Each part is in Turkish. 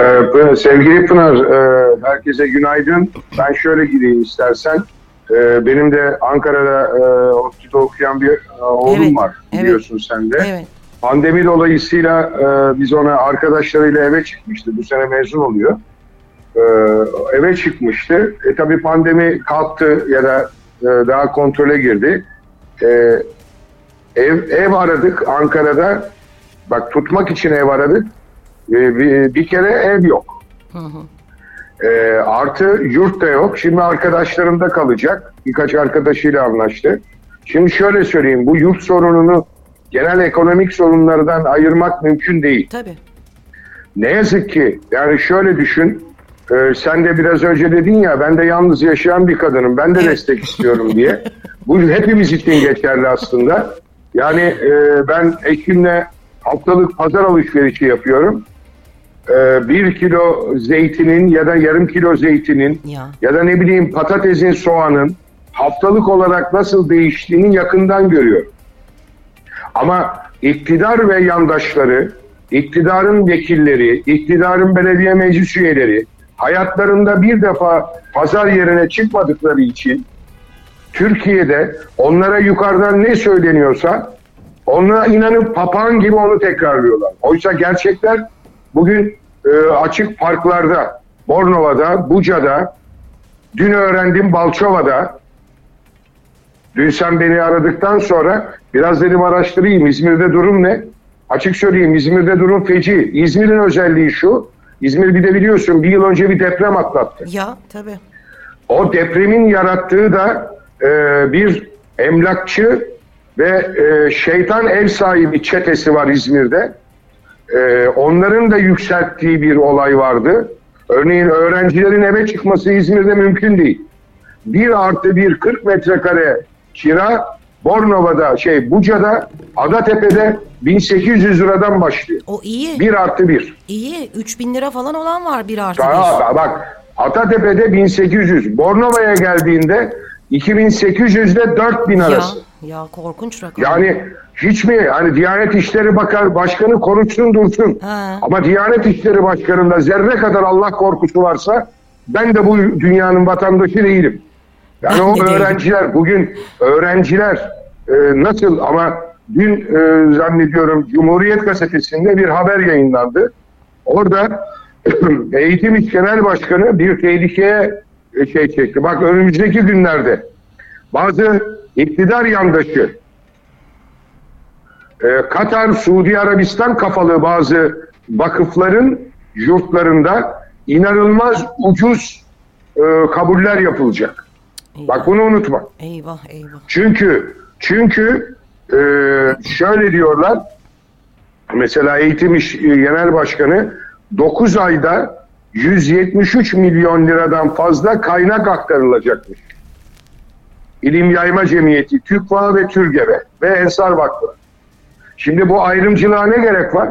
Ee, sevgili Pınar, e, herkese günaydın. Ben şöyle gireyim istersen. Ee, benim de Ankara'da e, ODTÜ'de okuyan bir e, oğlum Evet, var evet. biliyorsun sen de. Evet. Pandemi dolayısıyla e, biz ona arkadaşlarıyla eve çıkmıştı. Bu sene mezun oluyor. E, eve çıkmıştı. E tabi pandemi kalktı ya da e, daha kontrole girdi. E, ev, ev aradık Ankara'da. Bak tutmak için ev aradık. E, bir, kere ev yok. Hı hı. E, artı yurt da yok. Şimdi arkadaşlarımda kalacak. Birkaç arkadaşıyla anlaştı. Şimdi şöyle söyleyeyim. Bu yurt sorununu genel ekonomik sorunlardan ayırmak mümkün değil. Tabii. Ne yazık ki yani şöyle düşün. e, sen de biraz önce dedin ya ben de yalnız yaşayan bir kadınım. Ben de destek istiyorum diye. Bu hepimiz için geçerli aslında. Yani e, ben eşimle haftalık pazar alışverişi yapıyorum. E, bir kilo zeytinin ya da yarım kilo zeytinin Ya. ya da ne bileyim patatesin, soğanın haftalık olarak nasıl değiştiğini yakından görüyorum. Ama iktidar ve yandaşları, iktidarın vekilleri, iktidarın belediye meclis üyeleri hayatlarında bir defa pazar yerine çıkmadıkları için Türkiye'de onlara yukarıdan ne söyleniyorsa ona inanıp papağan gibi onu tekrarlıyorlar. Oysa gerçekler bugün e, açık parklarda, Bornova'da, Buca'da, dün öğrendim Balçova'da, dün sen beni aradıktan sonra biraz dedim araştırayım İzmir'de durum ne? Açık söyleyeyim İzmir'de durum feci. İzmir'in özelliği şu, İzmir bir de biliyorsun bir yıl önce bir deprem atlattı. Ya tabii. O depremin yarattığı da e, bir emlakçı ve e, şeytan ev sahibi çetesi var İzmir'de. E, onların da yükselttiği bir olay vardı. Örneğin öğrencilerin eve çıkması İzmir'de mümkün değil. Bir artı bir 40 metrekare kira Bornova'da şey Buca'da Adatepe'de 1800 liradan başlıyor. O iyi. Bir artı bir. İyi. 3000 lira falan olan var bir artı bir. Aa, bak Atatepe'de 1800, Bornova'ya geldiğinde 2800 ile 4000 Ya, arası. ya korkunç rakam. Yani hiç mi hani Diyanet İşleri Bakar Başkanı konuşsun dursun. Ha. Ama Diyanet İşleri Başkanı'nda zerre kadar Allah korkusu varsa ben de bu dünyanın vatandaşı değilim. Yani Ben o de değilim. öğrenciler bugün öğrenciler e, nasıl ama dün e, zannediyorum Cumhuriyet Gazetesi'nde bir haber yayınlandı. Orada Eğitim İş Genel Başkanı bir tehlikeye e, şey çekti. Bak önümüzdeki günlerde bazı iktidar yandaşı e, Katar, Suudi Arabistan kafalı bazı vakıfların yurtlarında inanılmaz ucuz e, kabuller yapılacak. Eyvah. Bak bunu unutma. Eyvah eyvah. Çünkü çünkü e, şöyle diyorlar. Mesela Eğitim İş e, Genel Başkanı 9 ayda 173 milyon liradan fazla kaynak aktarılacakmış. İlim Yayma Cemiyeti, TÜKVA ve TÜRGEV'e ve Ensar Vakfı. Şimdi bu ayrımcılığa ne gerek var?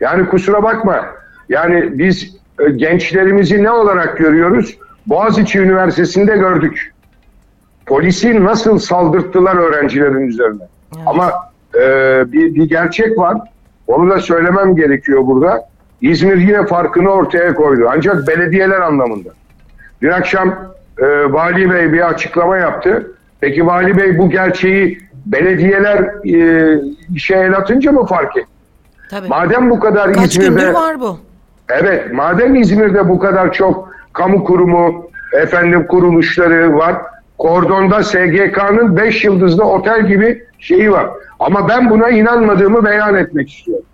Yani kusura bakma. Yani biz e, gençlerimizi ne olarak görüyoruz? Boğaziçi Üniversitesi'nde gördük. Polisi nasıl saldırttılar öğrencilerin üzerine. Evet. Ama e, bir, bir gerçek var. Onu da söylemem gerekiyor burada. İzmir yine farkını ortaya koydu. Ancak belediyeler anlamında. Dün akşam e, Vali Bey bir açıklama yaptı. Peki Vali Bey bu gerçeği belediyeler e, işe el atınca mı fark etti? Tabii. Madem bu kadar Kaç İzmir'de... var bu. Evet, madem İzmir'de bu kadar çok kamu kurumu, efendim kuruluşları var, kordonda SGK'nın 5 yıldızlı otel gibi şeyi var. Ama ben buna inanmadığımı beyan etmek istiyorum.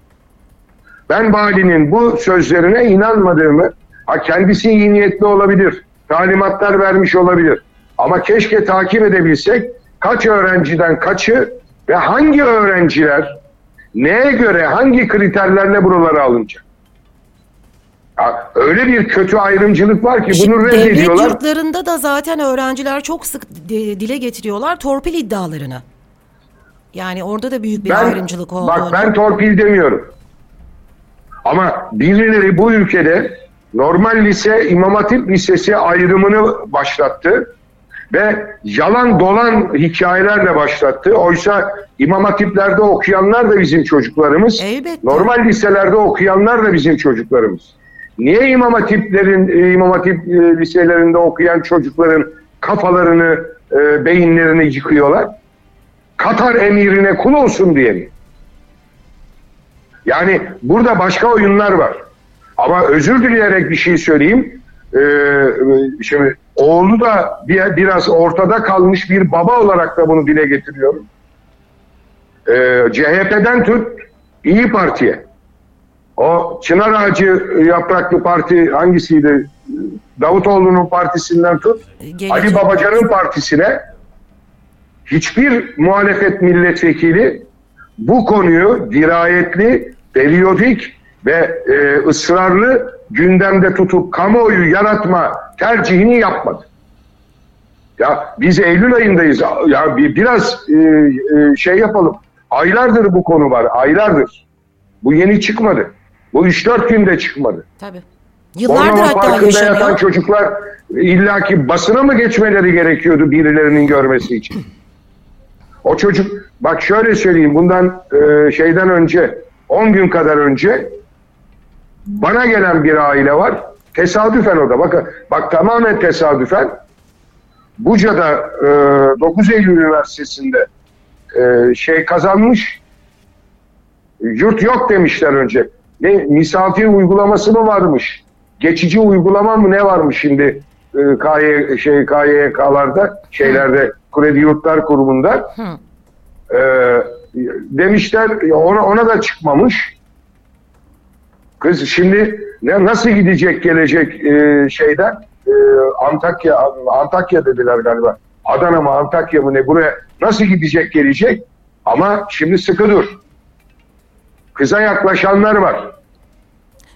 Ben valinin bu sözlerine inanmadığımı, ha kendisi iyi niyetli olabilir, talimatlar vermiş olabilir. Ama keşke takip edebilsek kaç öğrenciden kaçı ve hangi öğrenciler neye göre, hangi kriterlerle buralara alınacak. Ya öyle bir kötü ayrımcılık var ki bunu Şimdi devlet reddediyorlar. yurtlarında da zaten öğrenciler çok sık dile getiriyorlar torpil iddialarını. Yani orada da büyük bir ayrımcılık olduğunu. Bak ben torpil demiyorum. Ama birileri bu ülkede normal lise, İmam Hatip Lisesi ayrımını başlattı. Ve yalan dolan hikayelerle başlattı. Oysa İmam Hatipler'de okuyanlar da bizim çocuklarımız. Elbette. Normal liselerde okuyanlar da bizim çocuklarımız. Niye İmam Hatiplerin, e, İmam Hatip e, liselerinde okuyan çocukların kafalarını, e, beyinlerini yıkıyorlar? Katar emirine kul olsun diye mi? Yani burada başka oyunlar var. Ama özür dileyerek bir şey söyleyeyim. Ee, şimdi oğlu da bir, biraz ortada kalmış bir baba olarak da bunu dile getiriyorum. Ee, CHP'den tut İyi Parti'ye. O Çınar Ağacı yapraklı parti hangisiydi? Davutoğlu'nun partisinden tut. Gelecek- Ali Babacan'ın partisine hiçbir muhalefet milletvekili bu konuyu dirayetli, periyodik ve e, ısrarlı gündemde tutup kamuoyu yaratma tercihini yapmadı. Ya biz Eylül ayındayız. Ya bir, biraz e, e, şey yapalım. Aylardır bu konu var. Aylardır. Bu yeni çıkmadı. Bu 3-4 günde çıkmadı. Tabii. Yıllardır Bornova hatta Parkı'nda yatan yaşanıyor. çocuklar illaki basına mı geçmeleri gerekiyordu birilerinin görmesi için? O çocuk, bak şöyle söyleyeyim bundan e, şeyden önce, 10 gün kadar önce bana gelen bir aile var. Tesadüfen o da. Bakın, bak tamamen tesadüfen. Buca'da e, 9 Eylül Üniversitesi'nde e, şey kazanmış. Yurt yok demişler önce. Ne misafir uygulaması mı varmış? Geçici uygulama mı ne varmış şimdi e, KY, şey KYK'larda şeylerde kredi yurtlar kurumunda Hı. e, demişler ona, ona da çıkmamış. Kız şimdi ne nasıl gidecek gelecek e, şeyden e, Antakya Antakya dediler galiba. Adana mı Antakya mı ne buraya nasıl gidecek gelecek? Ama şimdi sıkı dur. Kıza yaklaşanlar var.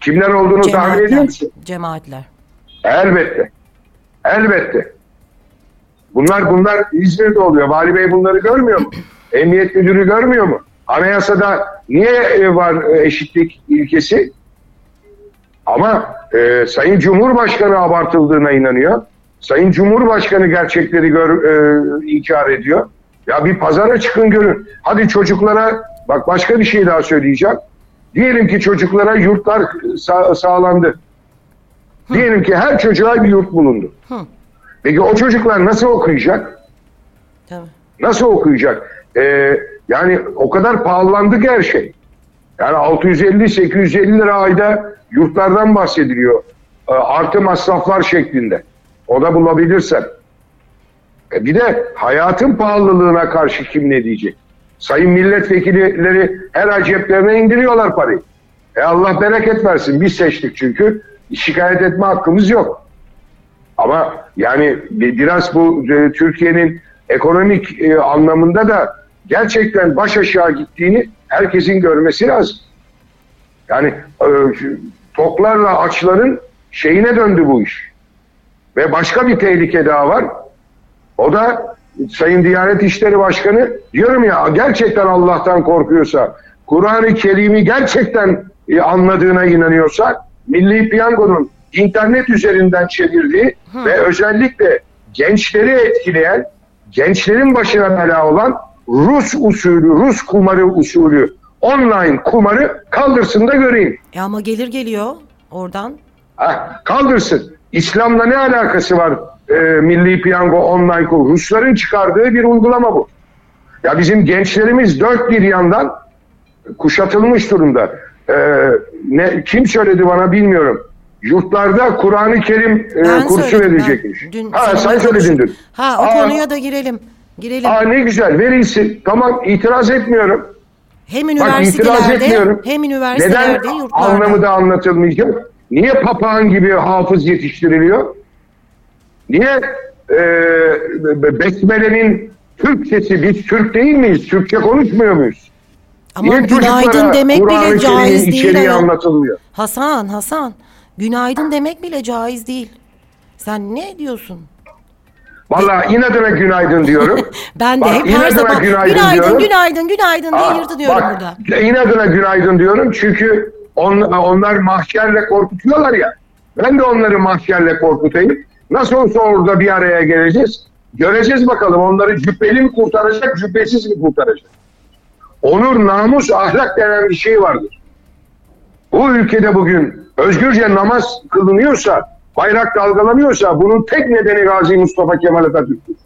Kimler olduğunu tahmin ediyor musun? Cemaatler. Elbette. Elbette. Bunlar bunlar İzmir'de oluyor. Vali Bey bunları görmüyor mu? Emniyet Müdürü görmüyor mu? Anayasada niye e, var e, eşitlik ilkesi? Ama e, Sayın Cumhurbaşkanı abartıldığına inanıyor. Sayın Cumhurbaşkanı gerçekleri gör, e, inkar ediyor. Ya bir pazara çıkın görün. Hadi çocuklara bak başka bir şey daha söyleyeceğim. Diyelim ki çocuklara yurtlar sa- sağlandı. Diyelim ki her çocuğa bir yurt bulundu. Hı. Peki o çocuklar nasıl okuyacak? Tabii. Nasıl okuyacak? Ee, yani o kadar pahalandı ki her şey. Yani 650-850 lira ayda yurtlardan bahsediliyor. Ee, artı masraflar şeklinde. O da bulabilirsen. E bir de hayatın pahalılığına karşı kim ne diyecek? Sayın milletvekilleri her ay ceplerine indiriyorlar parayı. E Allah bereket versin. Biz seçtik çünkü. Şikayet etme hakkımız yok. Ama yani bi- biraz bu e, Türkiye'nin ekonomik e, anlamında da gerçekten baş aşağı gittiğini herkesin görmesi lazım. Yani e, toklarla açların şeyine döndü bu iş. Ve başka bir tehlike daha var. O da Sayın Diyanet İşleri Başkanı diyorum ya gerçekten Allah'tan korkuyorsa, Kur'an-ı Kerim'i gerçekten e, anladığına inanıyorsa Milli Piyango'nun internet üzerinden çevirdiği ve özellikle gençleri etkileyen, gençlerin başına bela olan Rus usulü, Rus kumarı usulü online kumarı kaldırsın da göreyim. E ama gelir geliyor oradan. Ha, kaldırsın. İslam'la ne alakası var e, Milli Piyango online kur? Rusların çıkardığı bir uygulama bu. Ya bizim gençlerimiz dört bir yandan kuşatılmış durumda. E, ne Kim söyledi bana bilmiyorum. Yurtlarda Kur'an-ı Kerim e, Ben kursu söyledim, verilecekmiş. ben dün ha sen söyledin dün. Ha o Aa, konuya da girelim. Girelim. Aa, ne güzel verilsin. Tamam itiraz etmiyorum. hem Bak üniversitelerde etmiyorum. hem Neden üniversitelerde yurtlarda. anlamı da anlatılmayacak? Niye papağan gibi hafız yetiştiriliyor? Niye e, Besmele'nin Türkçesi biz Türk değil miyiz? Türkçe konuşmuyor muyuz? Ama Niye günaydın demek bile caiz değil. ayol. anlatılmıyor. Hasan, Hasan. Günaydın demek bile caiz değil. Sen ne diyorsun? Vallahi inadına günaydın diyorum. Ben de Bak, hep her sabah günaydın günaydın, diyorum. günaydın, günaydın, diye yırtınıyorum bak, burada. İnadına günaydın diyorum çünkü on, onlar mahşerle korkutuyorlar ya. Ben de onları mahşerle korkutayım. Nasıl olsa orada bir araya geleceğiz. Göreceğiz bakalım onları cübbeli mi kurtaracak, cübbesiz mi kurtaracak? Onur, namus, ahlak denen bir şey vardır. Bu ülkede bugün özgürce namaz kılınıyorsa, bayrak dalgalanıyorsa bunun tek nedeni Gazi Mustafa Kemal Atatürk'tür.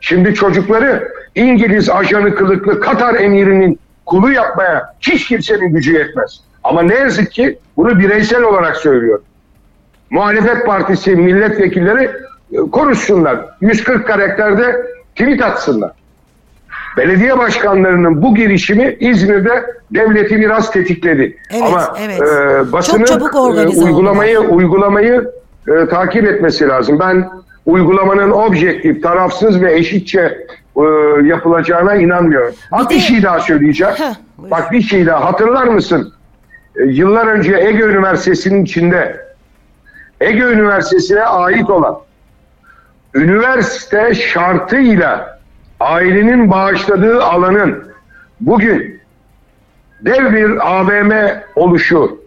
Şimdi çocukları İngiliz ajanı kılıklı Katar emirinin kulu yapmaya hiç kimsenin gücü yetmez. Ama ne yazık ki bunu bireysel olarak söylüyor. Muhalefet partisi milletvekilleri e, konuşsunlar. 140 karakterde tweet atsınlar. Belediye başkanlarının bu girişimi İzmir'de devleti biraz tetikledi. Evet, Ama evet. e, basının Çok çabuk e, uygulamayı uygulamayı e, takip etmesi lazım. Ben uygulamanın objektif, tarafsız ve eşitçe e, yapılacağına inanmıyorum. De- bir şey daha söyleyeceğim. Heh. Bak bir şey daha hatırlar mısın? E, yıllar önce Ege Üniversitesi'nin içinde Ege Üniversitesi'ne ait olan üniversite şartıyla ailenin bağışladığı alanın bugün dev bir AVM oluşu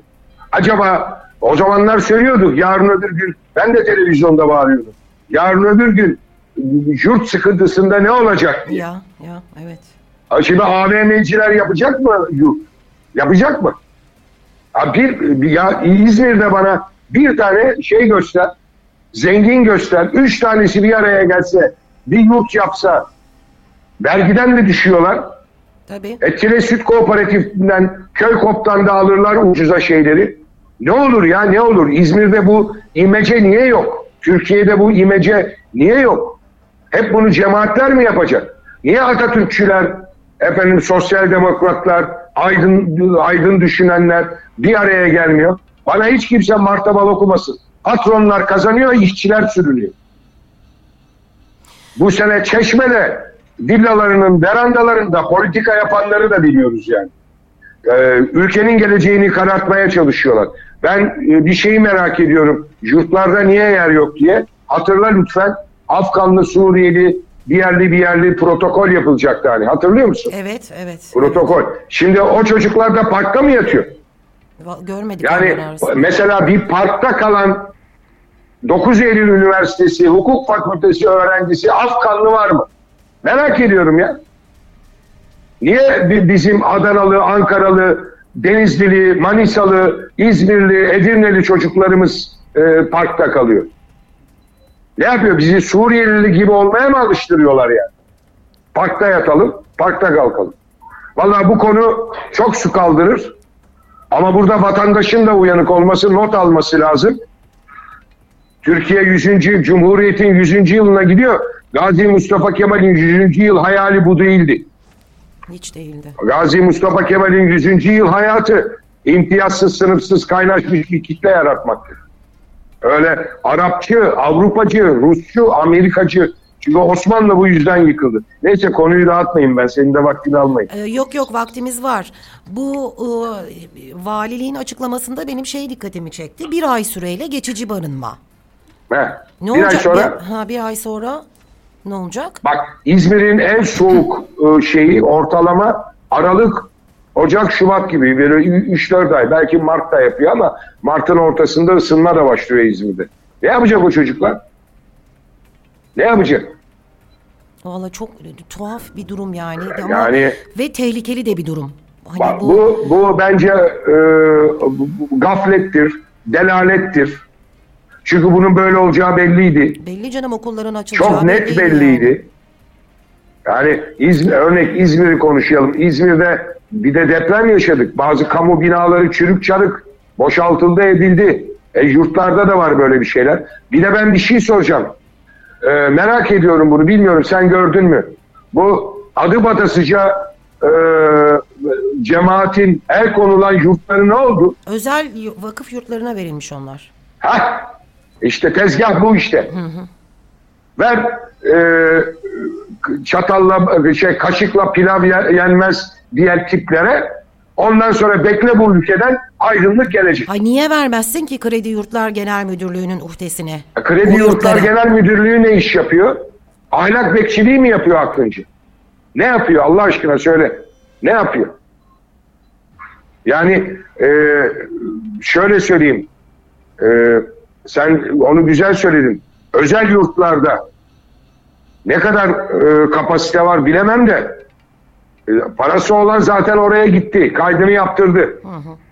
acaba o zamanlar söylüyorduk yarın öbür gün ben de televizyonda bağırıyordum. Yarın öbür gün yurt sıkıntısında ne olacak diye. Ya ya evet. Şimdi AVM'ciler yapacak mı yurt? Yapacak mı? Ha, bir, ya İzmir'de bana bir tane şey göster, zengin göster, üç tanesi bir araya gelse, bir yurt yapsa, vergiden de düşüyorlar. Tabii. Etçile Süt Kooperatifinden, köy koptan da alırlar ucuza şeyleri. Ne olur ya ne olur? İzmir'de bu imece niye yok? Türkiye'de bu imece niye yok? Hep bunu cemaatler mi yapacak? Niye Atatürkçüler, efendim sosyal demokratlar, aydın, aydın düşünenler bir araya gelmiyor? Bana hiç kimse martabal okumasın. Patronlar kazanıyor, işçiler sürünüyor. Bu sene Çeşme'de villalarının verandalarında politika yapanları da biliyoruz yani. Ee, ülkenin geleceğini karartmaya çalışıyorlar. Ben e, bir şeyi merak ediyorum. Yurtlarda niye yer yok diye. Hatırla lütfen. Afganlı, Suriyeli, bir yerli bir yerli protokol yapılacaktı hani. Hatırlıyor musun? Evet evet. Protokol. Şimdi o çocuklar da parkta mı yatıyor? Görmedik Yani mesela bir parkta kalan 9 Eylül Üniversitesi Hukuk Fakültesi öğrencisi Afganlı var mı? Merak ediyorum ya. Niye bi- bizim Adanalı, Ankaralı, Denizlili, Manisalı, İzmirli, Edirneli çocuklarımız e, parkta kalıyor? Ne yapıyor? Bizi Suriyeli gibi olmaya mı alıştırıyorlar yani? Parkta yatalım, parkta kalkalım. Vallahi bu konu çok su kaldırır. Ama burada vatandaşın da uyanık olması, not alması lazım. Türkiye 100. yıl, Cumhuriyet'in 100. yılına gidiyor. Gazi Mustafa Kemal'in 100. yıl hayali bu değildi. Hiç değildi. Gazi Mustafa Kemal'in 100. yıl hayatı imtiyazsız, sınıfsız kaynaşmış bir kitle yaratmaktır. Öyle Arapçı, Avrupacı, Rusçu, Amerikacı. Çünkü Osmanlı bu yüzden yıkıldı. Neyse konuyu dağıtmayayım ben. Senin de vaktini almayayım. Ee, yok yok vaktimiz var. Bu e, valiliğin açıklamasında benim şey dikkatimi çekti. Bir ay süreyle geçici barınma. He. Ne bir olacak? ay sonra Bir, ha, bir ay sonra ne olacak? Bak İzmir'in en soğuk e, şeyi ortalama Aralık, Ocak, Şubat gibi böyle 3-4 ay. Belki Mart'ta yapıyor ama Mart'ın ortasında ısınma da başlıyor İzmir'de. Ne yapacak o çocuklar? Ne yapacak? Valla çok tuhaf bir durum yani. Ama, Yani- ve tehlikeli de bir durum. Hani bu, bu bu bence e, gaflettir, delalettir. Çünkü bunun böyle olacağı belliydi. belli canım okulların açılacağı Çok net belliydi belliydi. Yani İzmir, örnek İzmir'i konuşalım. İzmir'de bir de deprem yaşadık. Bazı kamu binaları çürük çarık boşaltıldı edildi. E, yurtlarda da var böyle bir şeyler. Bir de ben bir şey soracağım. E, merak ediyorum bunu bilmiyorum sen gördün mü? Bu adı batasıca e, cemaatin el konulan yurtları ne oldu? Özel vakıf yurtlarına verilmiş onlar. Hah, işte tezgah bu işte. Ver e, çatalla şey kaşıkla pilav ye- yenmez diğer tiplere. Ondan sonra bekle bu ülkeden aydınlık gelecek. Ay niye vermezsin ki Kredi Yurtlar Genel Müdürlüğü'nün uhdesine? Kredi Yurtlar yurtlara? Genel Müdürlüğü ne iş yapıyor? Ahlak bekçiliği mi yapıyor aklınca? Ne yapıyor Allah aşkına söyle. Ne yapıyor? Yani e, şöyle söyleyeyim. E, sen onu güzel söyledin. Özel yurtlarda Ne kadar e, kapasite var bilemem de e, parası olan zaten oraya gitti. Kaydını yaptırdı.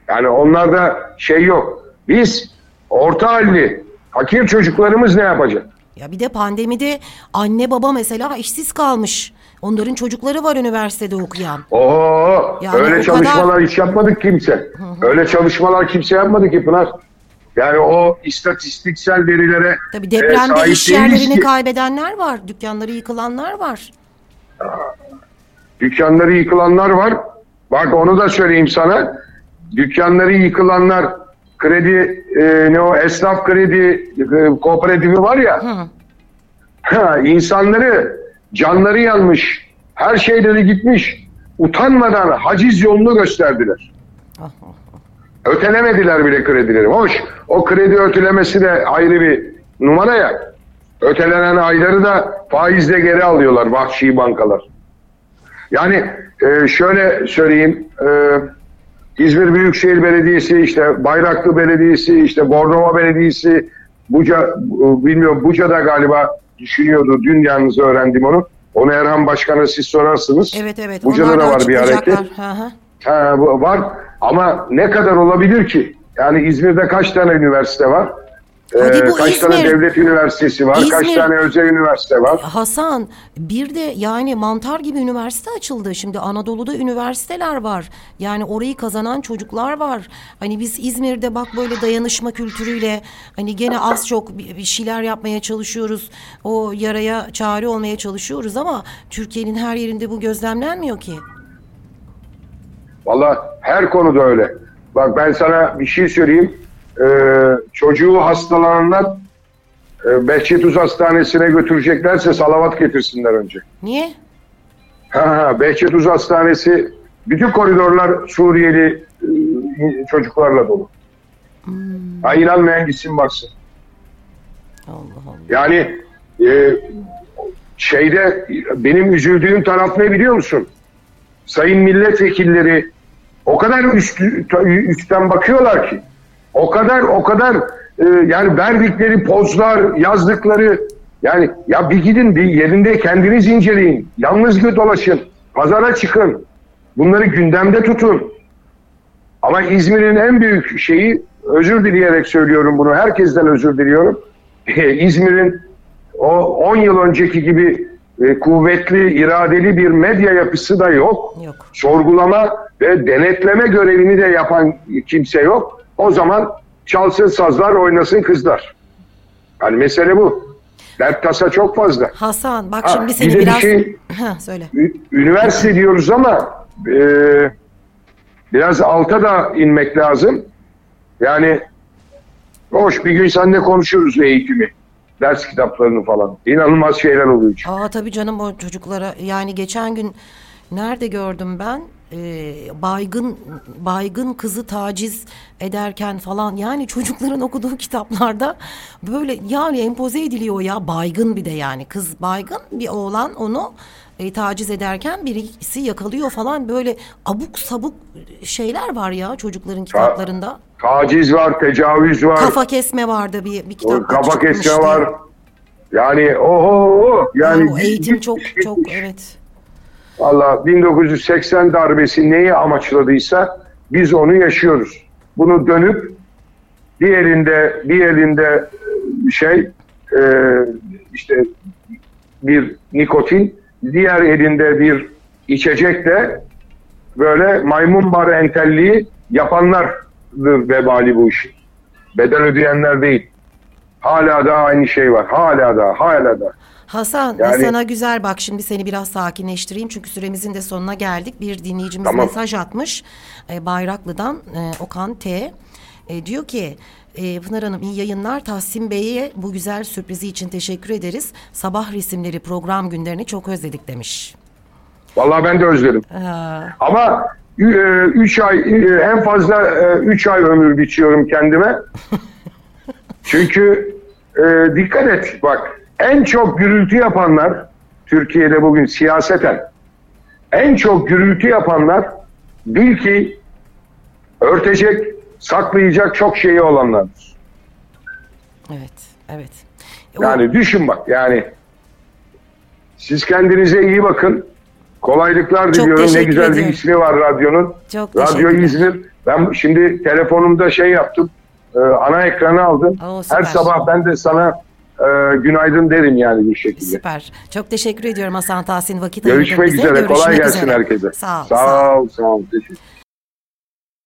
Yani onlarda şey yok. Biz orta halli fakir çocuklarımız ne yapacak? Ya bir de pandemide anne baba mesela işsiz kalmış. Onların çocukları var üniversitede okuyan. Oo, Yani öyle çalışmalar kadar- hiç yapmadık kimse. Öyle çalışmalar kimse yapmadı ki Pınar. Yani o istatistiksel verilere Tabii e, depremde sahip iş yerlerini ki. kaybedenler var. Dükkanları yıkılanlar var. Dükkanları yıkılanlar var. Bak onu da söyleyeyim sana. Dükkanları yıkılanlar kredi e, ne o esnaf kredi e, kooperatifi var ya. Hı. Ha, insanları canları yanmış. Her şeyleri gitmiş. Utanmadan haciz yolunu gösterdiler. Ötelemediler bile kredileri. Hoş. O kredi ötelemesi de ayrı bir numara ya. Ötelenen ayları da faizle geri alıyorlar vahşi bankalar. Yani e, şöyle söyleyeyim. E, İzmir Büyükşehir Belediyesi, işte Bayraklı Belediyesi, işte Bornova Belediyesi, Buca, bilmiyorum Buca'da galiba düşünüyordu. Dün yalnız öğrendim onu. Onu Erhan Başkan'a siz sorarsınız. Evet evet. Buca'da da var bir hareket. Ha, var ama ne kadar olabilir ki? Yani İzmir'de kaç tane üniversite var? Hadi Ee, bu kaç tane İzmir. devlet üniversitesi var? Kaç İzmir. tane özel üniversite var? Hasan bir de yani mantar gibi üniversite açıldı. Şimdi Anadolu'da üniversiteler var. Yani orayı kazanan çocuklar var. Hani biz İzmir'de bak böyle dayanışma kültürüyle hani gene az çok bir şeyler yapmaya çalışıyoruz. O yaraya çare olmaya çalışıyoruz ama Türkiye'nin her yerinde bu gözlemlenmiyor ki. Valla her konuda öyle. Bak ben sana bir şey söyleyeyim. Ee, çocuğu hastalananlar e, Behçet Uz Hastanesi'ne götüreceklerse salavat getirsinler önce. Niye? Ha, ha, Behçet Uz Hastanesi bütün koridorlar Suriyeli e, çocuklarla dolu. Ha, inanmayan gitsin baksın. Allah Allah. Yani e, şeyde benim üzüldüğüm taraf ne biliyor musun? Sayın milletvekilleri o kadar üst, üstten bakıyorlar ki. O kadar o kadar e, yani verdikleri pozlar, yazdıkları yani ya bir gidin bir yerinde kendiniz inceleyin. Yalnız bir dolaşın. Pazara çıkın. Bunları gündemde tutun. Ama İzmir'in en büyük şeyi özür dileyerek söylüyorum bunu. Herkesten özür diliyorum. İzmir'in o 10 yıl önceki gibi e, kuvvetli, iradeli bir medya yapısı da yok. Yok. Sorgulama ve denetleme görevini de yapan kimse yok. O zaman çalsın sazlar, oynasın kızlar. Yani mesele bu. Dert tasa çok fazla. Hasan bak Ha, şimdi seni bir biraz... şey- Ha, söyle. Üniversite diyoruz ama e, biraz alta da inmek lazım. Yani hoş bir gün seninle konuşuruz eğitimi. Ders kitaplarını falan. İnanılmaz şeyler oluyor. çünkü. Aa tabii canım o çocuklara yani geçen gün nerede gördüm ben Ee, baygın baygın kızı taciz ederken falan yani çocukların okuduğu kitaplarda böyle yani empoze ediliyor ya baygın bir de yani kız baygın bir oğlan onu e, taciz ederken birisi yakalıyor falan böyle abuk sabuk şeyler var ya çocukların kitaplarında. Taciz var, tecavüz var, Kafa kesme vardı bir bir o kitapta kafa kesme var. Yani oho yani, Yani o eğitim çok çok evet. Valla 1980 darbesi neyi amaçladıysa biz onu yaşıyoruz. Bunu dönüp bir elinde bir elinde şey e, işte bir nikotin, diğer elinde bir içecekle böyle maymun bar entelliği yapanlardır vebali bu işin. Bedel ödeyenler değil. Hala da aynı şey var. Hala da, hala da. Hasan Yani- sana güzel bak şimdi seni biraz sakinleştireyim çünkü süremizin de sonuna geldik. Bir dinleyicimiz Tamam. mesaj atmış e, Bayraklı'dan e, Okan T. E, diyor ki e, Pınar Hanım iyi yayınlar. Tahsin Bey'e bu güzel sürprizi için teşekkür ederiz. Sabah resimleri program günlerini çok özledik demiş. Vallahi ben de özledim. Aa, Ama 3 ay e, en fazla 3 ay ömür biçiyorum kendime. Çünkü e, dikkat et bak en çok gürültü yapanlar Türkiye'de bugün siyaseten en çok gürültü yapanlar bil ki örtecek, saklayacak çok şeyi olanlardır. evet, evet. O- Yani düşün bak yani Siz kendinize iyi bakın. Kolaylıklar diliyorum. Ne güzel bir ismi var radyonun. Çok Radyo. İzmir. Ben şimdi telefonumda şey yaptım. E, ana ekranı aldım. Oo, süper. Her sabah ben de sana e, günaydın derim yani bir şekilde. Süper. Çok teşekkür ediyorum Hasan Tahsin vakit Görüşmek bize. üzere. Kolay Görüşmek gelsin üzere. herkese. Sağ ol. Sağ ol. Sağ ol. Teşekkür